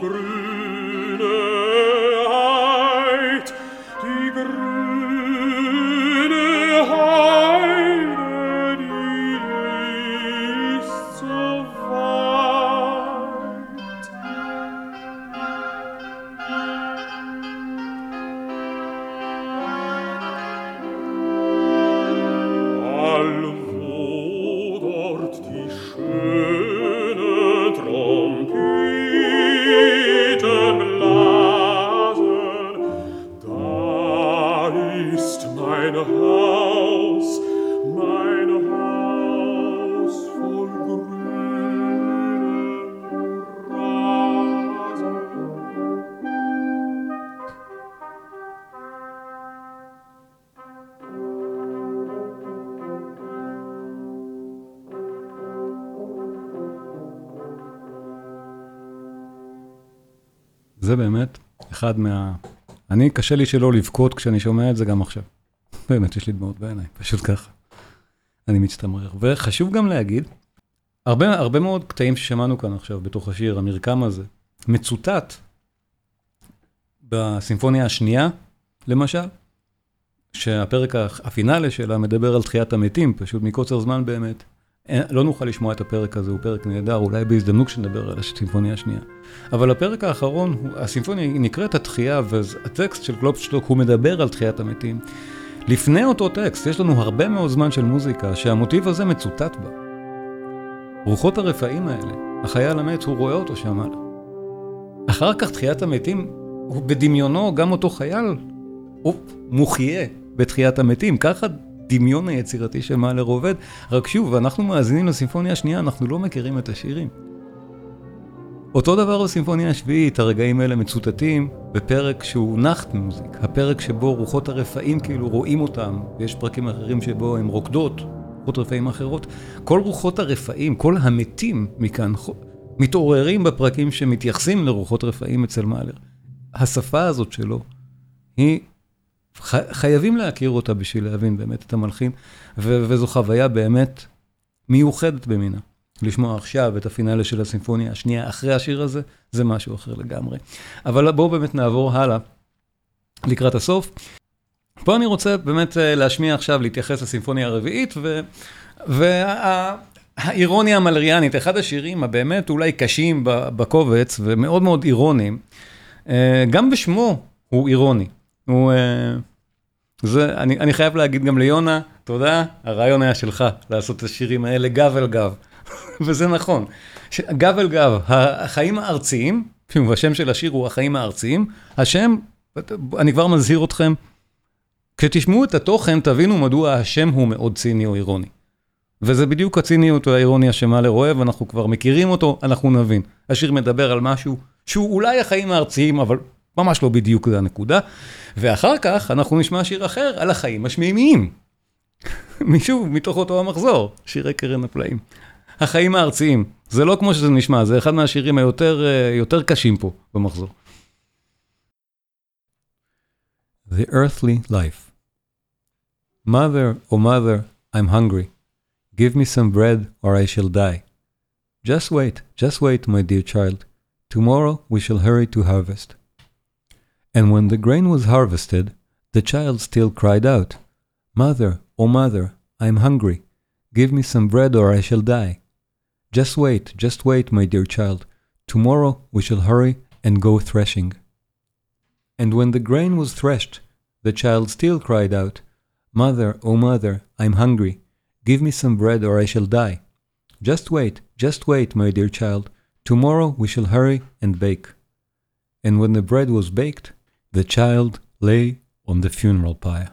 grün.
זה באמת אחד מה... אני, קשה לי שלא לבכות כשאני שומע את זה גם עכשיו. באמת, יש לי דמעות בעיניים, פשוט ככה. אני מצטמרר. וחשוב גם להגיד, הרבה, הרבה מאוד קטעים ששמענו כאן עכשיו בתוך השיר, המרקם הזה, מצוטט בסימפוניה השנייה, למשל, שהפרק הפ- הפינאלי שלה מדבר על תחיית המתים, פשוט מקוצר זמן באמת. לא נוכל לשמוע את הפרק הזה, הוא פרק נהדר, אולי בהזדמנות כשנדבר על הסימפוניה השנייה. אבל הפרק האחרון, הסימפוניה נקראת התחייה, והטקסט של קלופשטוק הוא מדבר על תחיית המתים. לפני אותו טקסט, יש לנו הרבה מאוד זמן של מוזיקה שהמוטיב הזה מצוטט בה. רוחות הרפאים האלה, החייל המת, הוא רואה אותו שם מעלה. אחר כך תחיית המתים, בדמיונו, גם אותו חייל, הוא מוחיה בתחיית המתים. ככה דמיון היצירתי של מאלר עובד. רק שוב, אנחנו מאזינים לסימפוניה השנייה, אנחנו לא מכירים את השירים. אותו דבר בסימפוניה השביעית, הרגעים האלה מצוטטים בפרק שהוא נחת מוזיק, הפרק שבו רוחות הרפאים כאילו רואים אותם, ויש פרקים אחרים שבו הן רוקדות, רוחות רפאים אחרות. כל רוחות הרפאים, כל המתים מכאן, מתעוררים בפרקים שמתייחסים לרוחות רפאים אצל מאלר. השפה הזאת שלו, היא, חייבים להכיר אותה בשביל להבין באמת את המלחין, ו- וזו חוויה באמת מיוחדת במינה. לשמוע עכשיו את הפינאלה של הסימפוניה השנייה אחרי השיר הזה, זה משהו אחר לגמרי. אבל בואו באמת נעבור הלאה, לקראת הסוף. פה אני רוצה באמת אה, להשמיע עכשיו, להתייחס לסימפוניה הרביעית, והאירוניה המלריאנית, אחד השירים הבאמת אולי קשים בקובץ, ומאוד מאוד אירוניים, אה, גם בשמו הוא אירוני. הוא... זה, אני, אני חייב להגיד גם ליונה, תודה, הרעיון היה שלך, לעשות את השירים האלה גב אל גב. וזה נכון. ש- גב אל גב, החיים הארציים, שוב, השם של השיר הוא החיים הארציים, השם, אני כבר מזהיר אתכם, כשתשמעו את התוכן, תבינו מדוע השם הוא מאוד ציני או אירוני. וזה בדיוק הציניות או האירוניה שמאלר אוהב, אנחנו כבר מכירים אותו, אנחנו נבין. השיר מדבר על משהו שהוא אולי החיים הארציים, אבל ממש לא בדיוק זה הנקודה. ואחר כך אנחנו נשמע שיר אחר על החיים השמימיים. משוב, מתוך אותו המחזור, שירי קרן הפלאים. החיים הארציים, זה לא כמו שזה נשמע, זה אחד מהשירים היותר אה, יותר קשים פה במחזור. The earthly life. Mother, oh mother, I'm hungry. Give me some bread or I shall die. Just wait, just wait, my dear child. Tomorrow we shall hurry to harvest. And when the grain was harvested, the child still cried out, Mother, oh mother, I'm hungry. Give me some bread or I shall die. Just wait, just wait, my dear child. Tomorrow we shall hurry and go threshing. And when the grain was threshed, the child still cried out, Mother, oh mother, I'm hungry. Give me some bread or I shall die. Just wait, just wait, my dear child. Tomorrow we shall hurry and bake. And when the bread was baked, the child lay on the funeral pyre.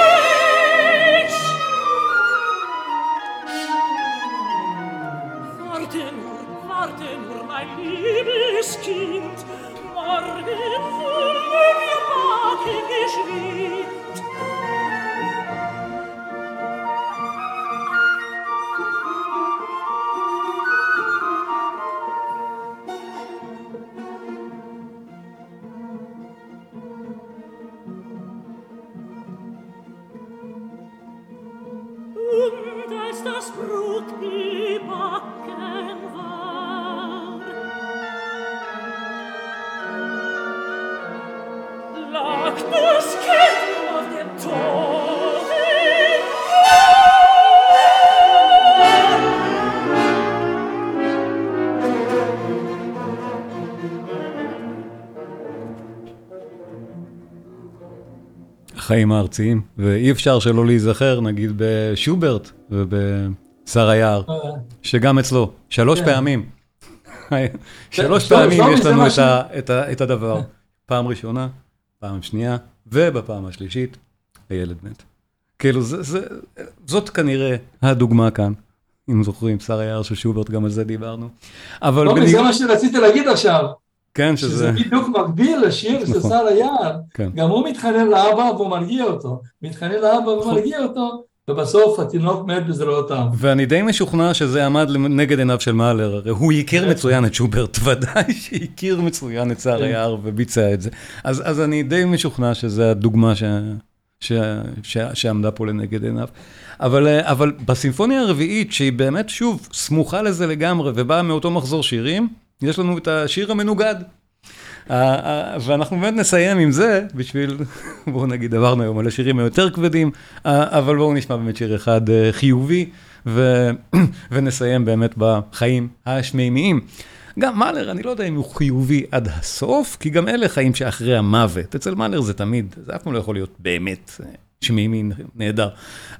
החיים הארציים, ואי אפשר שלא להיזכר, נגיד בשוברט ובשר היער, שגם אצלו, שלוש
כן.
פעמים. שלוש
שלומי,
פעמים יש לנו את
משהו-
ה- את ה- את הדבר. פעם ראשונה, פעם שנייה, ובפעם השלישית, הילד מת. כאילו, זה- זה- זאת כנראה הדוגמה כאן. אם זוכרים, שר היער של שוברט, גם על זה דיברנו. אבל
טוב,
בניג-
זה מה שרציתי להגיד עכשיו,
כן,
שזה
שזה...
בדיוק מקביל לשיר של
נכון.
שר היער.
כן.
גם הוא מתחנן לאבא והוא מרגיע אותו. מתחנן לאבא
נכון.
ומרגיע אותו, ובסוף התינוק מת בזרועותיו.
ואני די משוכנע שזה עמד נגד עיניו של מאלר, הרי הוא הכיר מצוין את שוברט, ודאי שהכיר מצוין את שר
כן.
היער וביצע את זה. אז, אז אני די משוכנע שזו הדוגמה ש, ש, ש, שעמדה פה לנגד עיניו. אבל, אה, אבל בסימפוניה הרביעית, שהיא באמת, שוב, סמוכה לזה לגמרי ובאה מאותו מחזור שירים, יש לנו את השיר המנוגד. אה, אה, ואנחנו באמת נסיים עם זה, בשביל, בואו נגיד, עברנו היום על השירים היותר כבדים, אה, אבל בואו נשמע באמת שיר אחד חיובי, ו... ונסיים באמת בחיים השמימיים. גם מאלר, אני לא יודע אם הוא חיובי עד הסוף, כי גם אלה חיים שאחרי המוות. אצל מאלר זה תמיד, זה אף פעם לא יכול להיות באמת אה, שמימי נהדר.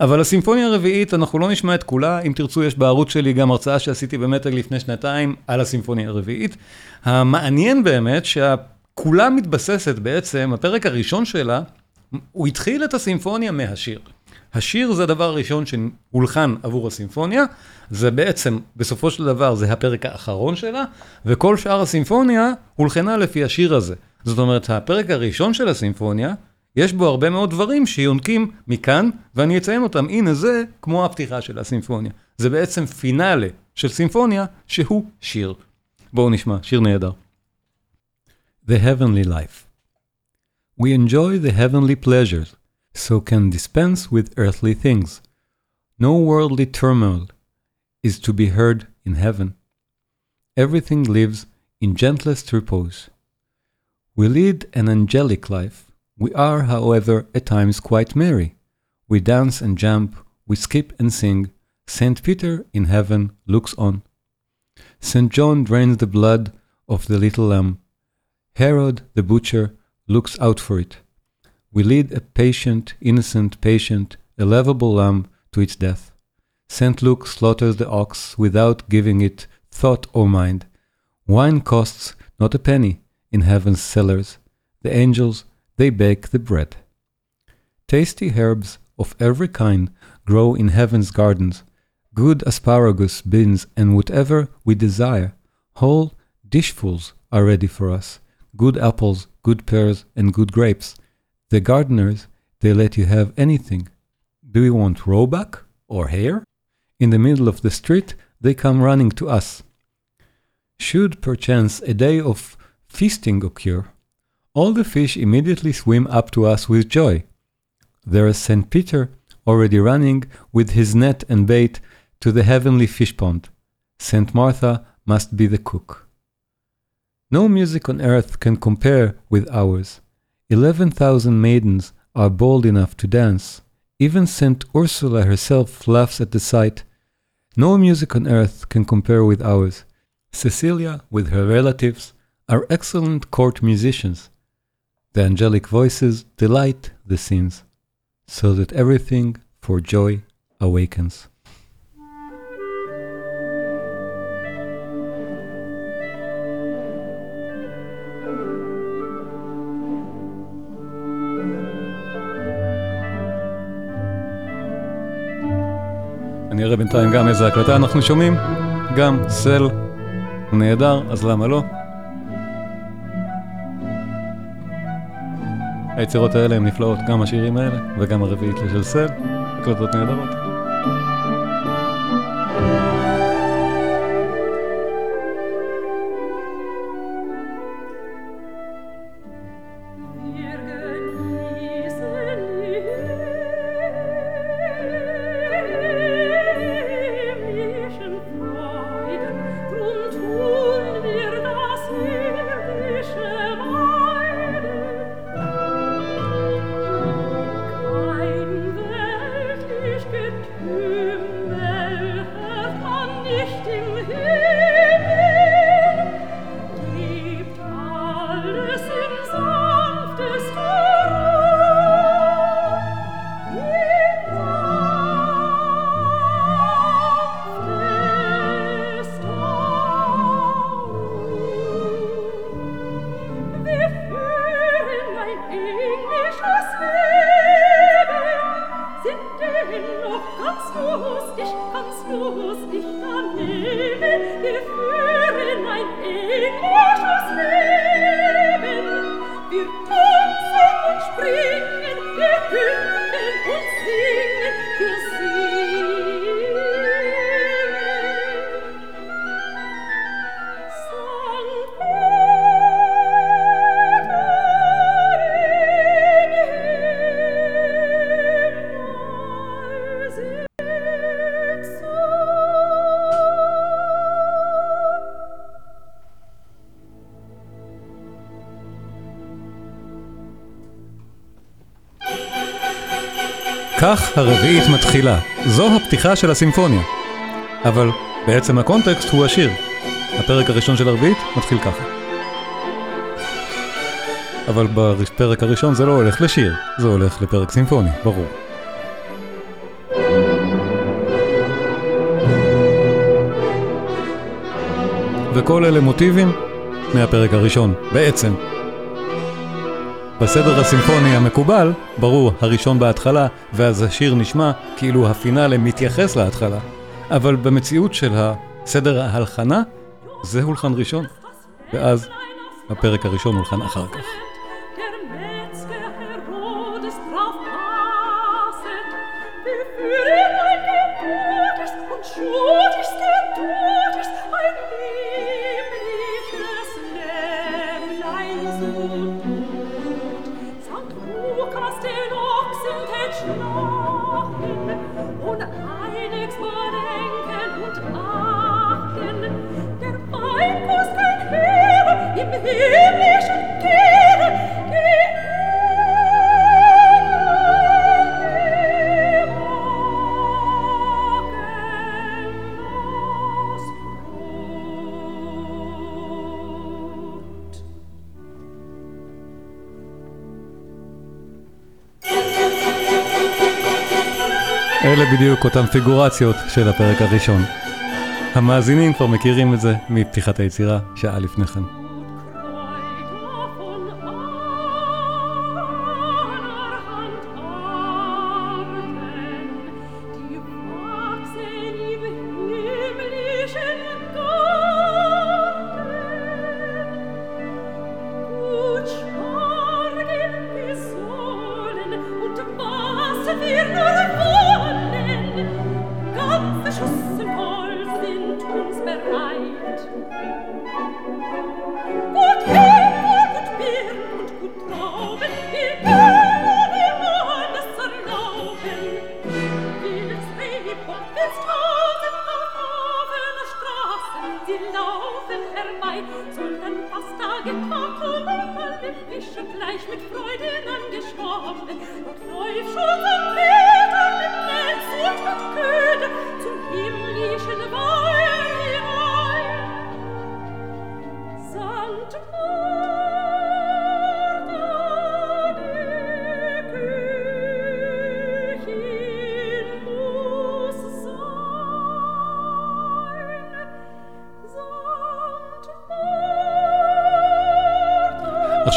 אבל הסימפוניה הרביעית, אנחנו לא נשמע את כולה. אם תרצו, יש בערוץ שלי גם הרצאה שעשיתי במטר לפני שנתיים על הסימפוניה הרביעית. המעניין באמת שכולה מתבססת בעצם, הפרק הראשון שלה, הוא התחיל את הסימפוניה מהשיר. השיר זה הדבר הראשון שהולחן עבור הסימפוניה, זה בעצם, בסופו של דבר, זה הפרק האחרון שלה, וכל שאר הסימפוניה הולחנה לפי השיר הזה. זאת אומרת, הפרק הראשון של הסימפוניה, יש בו הרבה מאוד דברים שיונקים מכאן, ואני אציין אותם. הנה זה כמו הפתיחה של הסימפוניה. זה בעצם פינאלה של סימפוניה שהוא שיר. בואו נשמע, שיר נהדר. The Heavenly Life We enjoy the heavenly pleasures, so can dispense with earthly things. No worldly turmoil is to be heard in heaven. Everything lives in gentlest repose. We lead an angelic life. We are, however, at times quite merry. We dance and jump, we skip and sing. Saint Peter in heaven looks on. Saint John drains the blood of the little lamb. Herod the butcher looks out for it. We lead a patient, innocent patient, a lovable lamb to its death. Saint Luke slaughters the ox without giving it thought or mind. Wine costs not a penny in heaven's cellars. The angels, they bake the bread. Tasty herbs of every kind grow in heaven's gardens. Good asparagus, beans, and whatever we desire. Whole dishfuls are ready for us. Good apples, good pears, and good grapes. The gardeners, they let you have anything. Do you want roebuck or hare? In the middle of the street, they come running to us. Should perchance a day of feasting occur, all the fish immediately swim up to us with joy. There is St. Peter already running with his net and bait to the heavenly fish pond. St. Martha must be the cook. No music on earth can compare with ours. Eleven thousand maidens are bold enough to dance. Even St. Ursula herself laughs at the sight. No music on earth can compare with ours. Cecilia, with her relatives, are excellent court musicians. The angelic voices delight the scenes.
so that everything for joy awakens. אני אראה בינתיים גם איזה הקלטה אנחנו שומעים, גם סל נהדר, אז למה לא? היצירות האלה הן נפלאות, גם השירים האלה וגם הרביעית של סל, הקלטות נהדרות. הרביעית מתחילה. זו הפתיחה של הסימפוניה. אבל בעצם הקונטקסט הוא השיר. הפרק הראשון של הרביעית מתחיל ככה. אבל בפרק הראשון זה לא הולך לשיר, זה הולך לפרק סימפוני, ברור. וכל אלה מוטיבים מהפרק הראשון, בעצם. בסדר הסימפוני המקובל, ברור, הראשון בהתחלה, ואז השיר נשמע כאילו הפינאלה מתייחס להתחלה. אבל במציאות של הסדר ההלחנה, זה הולחן ראשון, ואז הפרק הראשון הולחן אחר כך. אלה בדיוק אותן פיגורציות של הפרק הראשון. המאזינים כבר מכירים את זה מפתיחת היצירה שעה לפני כן.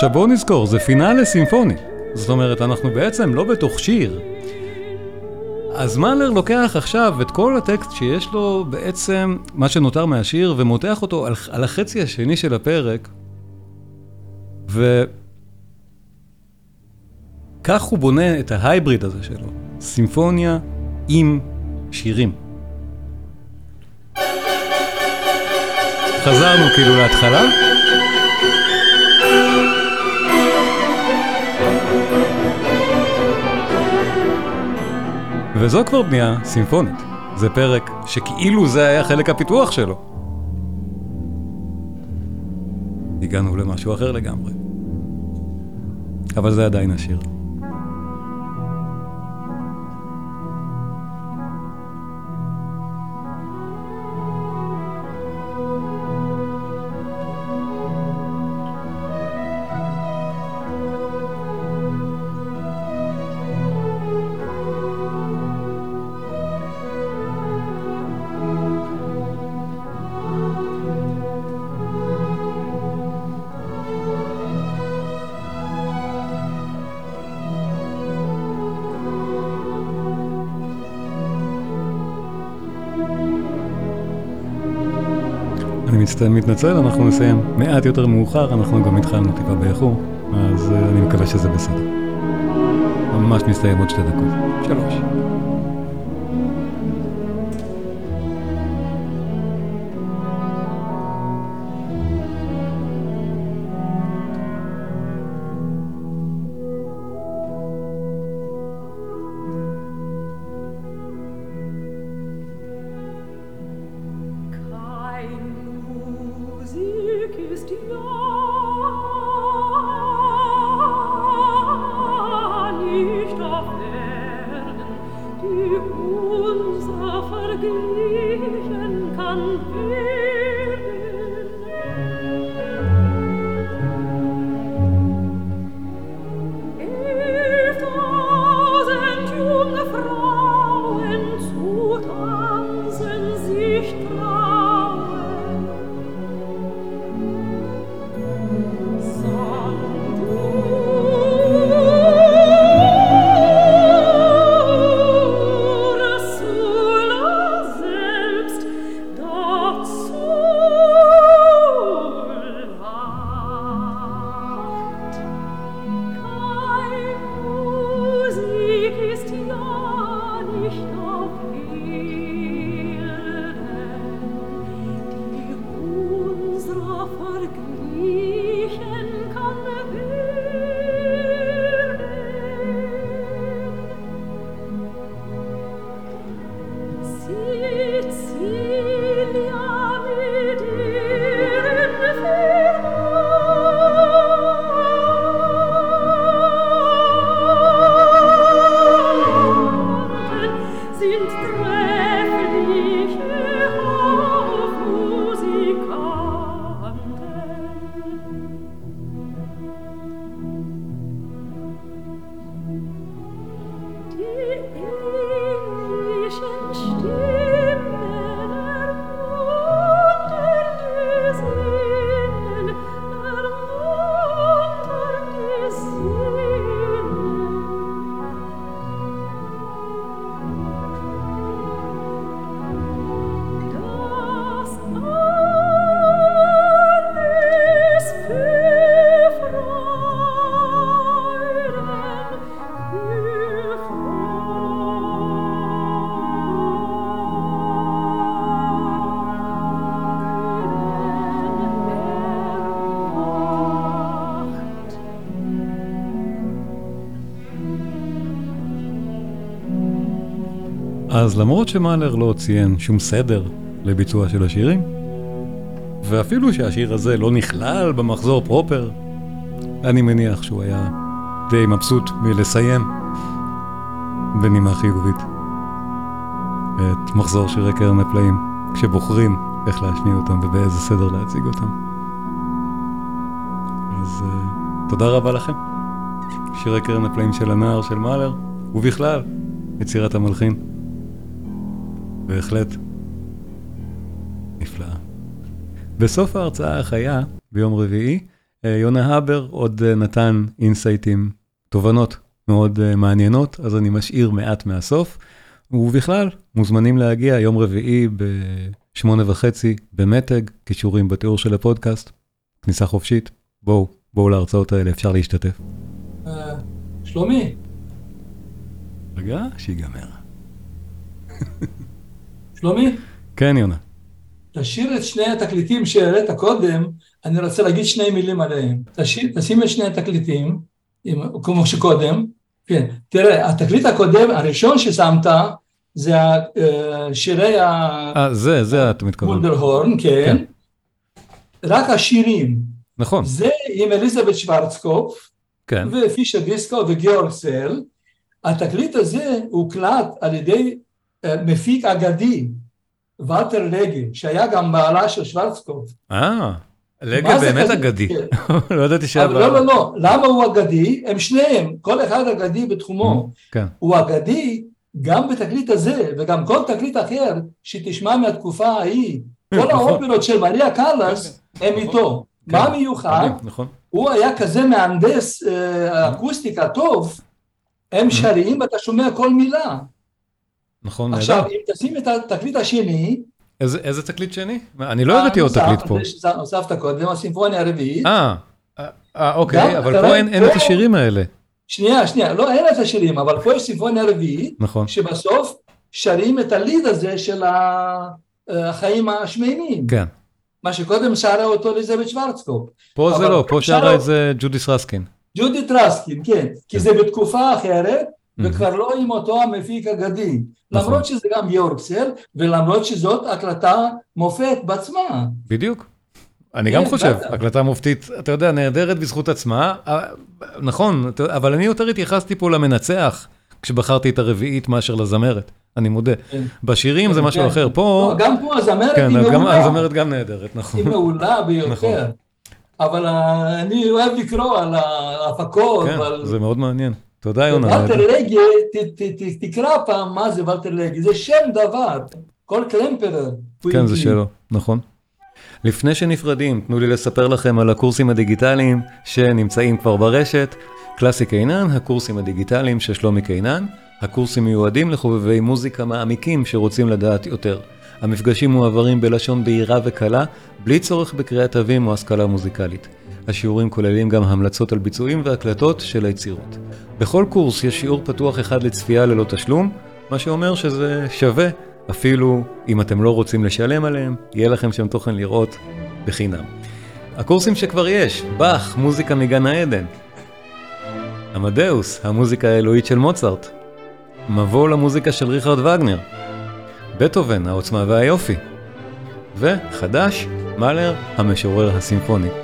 עכשיו בואו נזכור, זה פינאלה סימפוני. זאת אומרת, אנחנו בעצם לא בתוך שיר. אז מאלר לוקח עכשיו את כל הטקסט שיש לו בעצם, מה שנותר מהשיר, ומותח אותו על, על החצי השני של הפרק, וכך הוא בונה את ההייבריד הזה שלו, סימפוניה עם שירים. חזרנו כאילו להתחלה. וזו כבר בנייה סימפונית. זה פרק שכאילו זה היה חלק הפיתוח שלו. הגענו למשהו אחר לגמרי. אבל זה עדיין השיר. מתנצל, אנחנו נסיים מעט יותר מאוחר, אנחנו גם התחלנו טיפה באיחור, אז uh, אני מקווה שזה בסדר. ממש מסתיים עוד שתי דקות. שלוש. אז למרות שמאלר לא ציין שום סדר לביצוע של השירים, ואפילו שהשיר הזה לא נכלל במחזור פרופר, אני מניח שהוא היה די מבסוט מלסיים בנימה חיובית את מחזור שירי קרן הפלאים, כשבוחרים איך להשמיע אותם ובאיזה סדר להציג אותם. אז uh, תודה רבה לכם. שירי קרן הפלאים של הנער של מאלר, ובכלל, יצירת המלחין. בהחלט נפלאה. בסוף ההרצאה החיה, ביום רביעי,
אה, יונה הבר עוד אה, נתן אינסייטים, תובנות מאוד אה, מעניינות, אז אני משאיר מעט מהסוף. ובכלל, מוזמנים להגיע יום רביעי בשמונה וחצי במתג, קישורים בתיאור של הפודקאסט, כניסה חופשית, בואו, בואו להרצאות האלה, אפשר להשתתף.
שלומי,
רגע, שיגמר.
שלומי,
כן, יונה.
תשאיר את שני התקליטים שהראית קודם, אני רוצה להגיד שני מילים עליהם. תשאיר, תשים את שני התקליטים, עם- כמו שקודם, כן, תראה, התקליט הקודם, הראשון ששמת, זה ה- אה, שירי
אה, זה, זה אתה מתכוון.
המונדרהורן,
כן.
כן, רק השירים,
נכון,
זה עם אליזבת שוורצקופ,
כן.
ופישר דיסקו וגיאורג סל. התקליט הזה הוקלט על ידי מפיק אגדי, ולטר לגי, שהיה גם בעלה של שוורצקופ.
אה, לגה באמת? אגדי.
כן.
לא ידעתי שהיה...
אבל לא, לא, לא, למה הוא אגדי? הם שניהם, כל אחד אגדי בתחומו.
כן,
הוא אגדי גם בתקליט הזה, וגם כל תקליט אחר שתשמע מהתקופה ההיא. כל
נכון.
האופרות של מריה קלאס הם איתו.
כן.
מה מיוחד?
נכון.
הוא היה כזה מהנדס אה, אקוסטיקה טוב, הם שרים ואתה שומע כל מילה.
נכון,
עכשיו,
נהדר.
אם תשים את התקליט השני,
איזה איזה תקליט שני? אני לא הבאתי עוד תקליט פה.
זה שהוספת קודם, הסימפוניה הרביעית,
אה, אה, אוקיי, אבל פה אין אין את השירים האלה.
שנייה, שנייה, לא, אין את השירים, אבל פה יש סימפוניה רביעית,
נכון,
שבסוף שרים את ה Lied הזה של אה, החיים השמימים,
כן.
מה שקודם שרה אותו אליזבת שוורצקופ.
פה זה לא, פה שרה את זה ג'ודיס רסקין.
ג'ודית רסקין, כן, כי זה בתקופה אחרת. וכבר לא עם אותו המפיק אגדי.
נכון.
למרות שזה ג'ורג' סל, ולמרות שזאת הקלטה מופת בעצמה.
בדיוק. אני גם
כן,
חושב. הקלטה מופתית, אתה יודע, נהדרת בזכות עצמה, אה, נכון, אבל אני יותר התייחסתי פה למנצח, כשבחרתי את הרביעית מאשר לזמרת, אני מודה.
כן.
בשירים זה
כן,
משהו
כן.
אחר, פה,
לא, גם פה הזמרת
כן,
היא מעולה,
הזמרת גם נהדרת, נכון.
היא מעולה ביותר.
נכון.
אבל אני אוהב לקרוא על ההפקות,
כן. זה מאוד מעניין. תודה, יונה.
ולטר ת- תקרא פעם מה זה ולטר לגי, זה שם דבר, כל קלמפרר. הוא
כן, זה. שלו, נכון. לפני שנפרדים, תנו לי לספר לכם על הקורסים הדיגיטליים שנמצאים כבר ברשת. קלאסי קינן, הקורסים הדיגיטליים של שלומי קינן. הקורסים מיועדים לחובבי מוזיקה מעמיקים שרוצים לדעת יותר. המפגשים מועברים בלשון בהירה וקלה, בלי צורך בקריאת תווים או השכלה מוזיקלית. השיעורים כוללים גם המלצות על ביצועים והקלטות של היצירות. בכל קורס יש שיעור פתוח אחד לצפייה ללא תשלום, מה שאומר שזה שווה, אפילו אם אתם לא רוצים לשלם עליהם, יהיה לכם שם תוכן לראות בחינם. הקורסים שכבר יש, באך, מוזיקה מגן העדן. עמדאוס, המוזיקה האלוהית של מוצרט. מבוא למוזיקה של ריכרד וגנר. בטהובן, העוצמה והיופי. וחדש, מאלר, המשורר הסימפוני.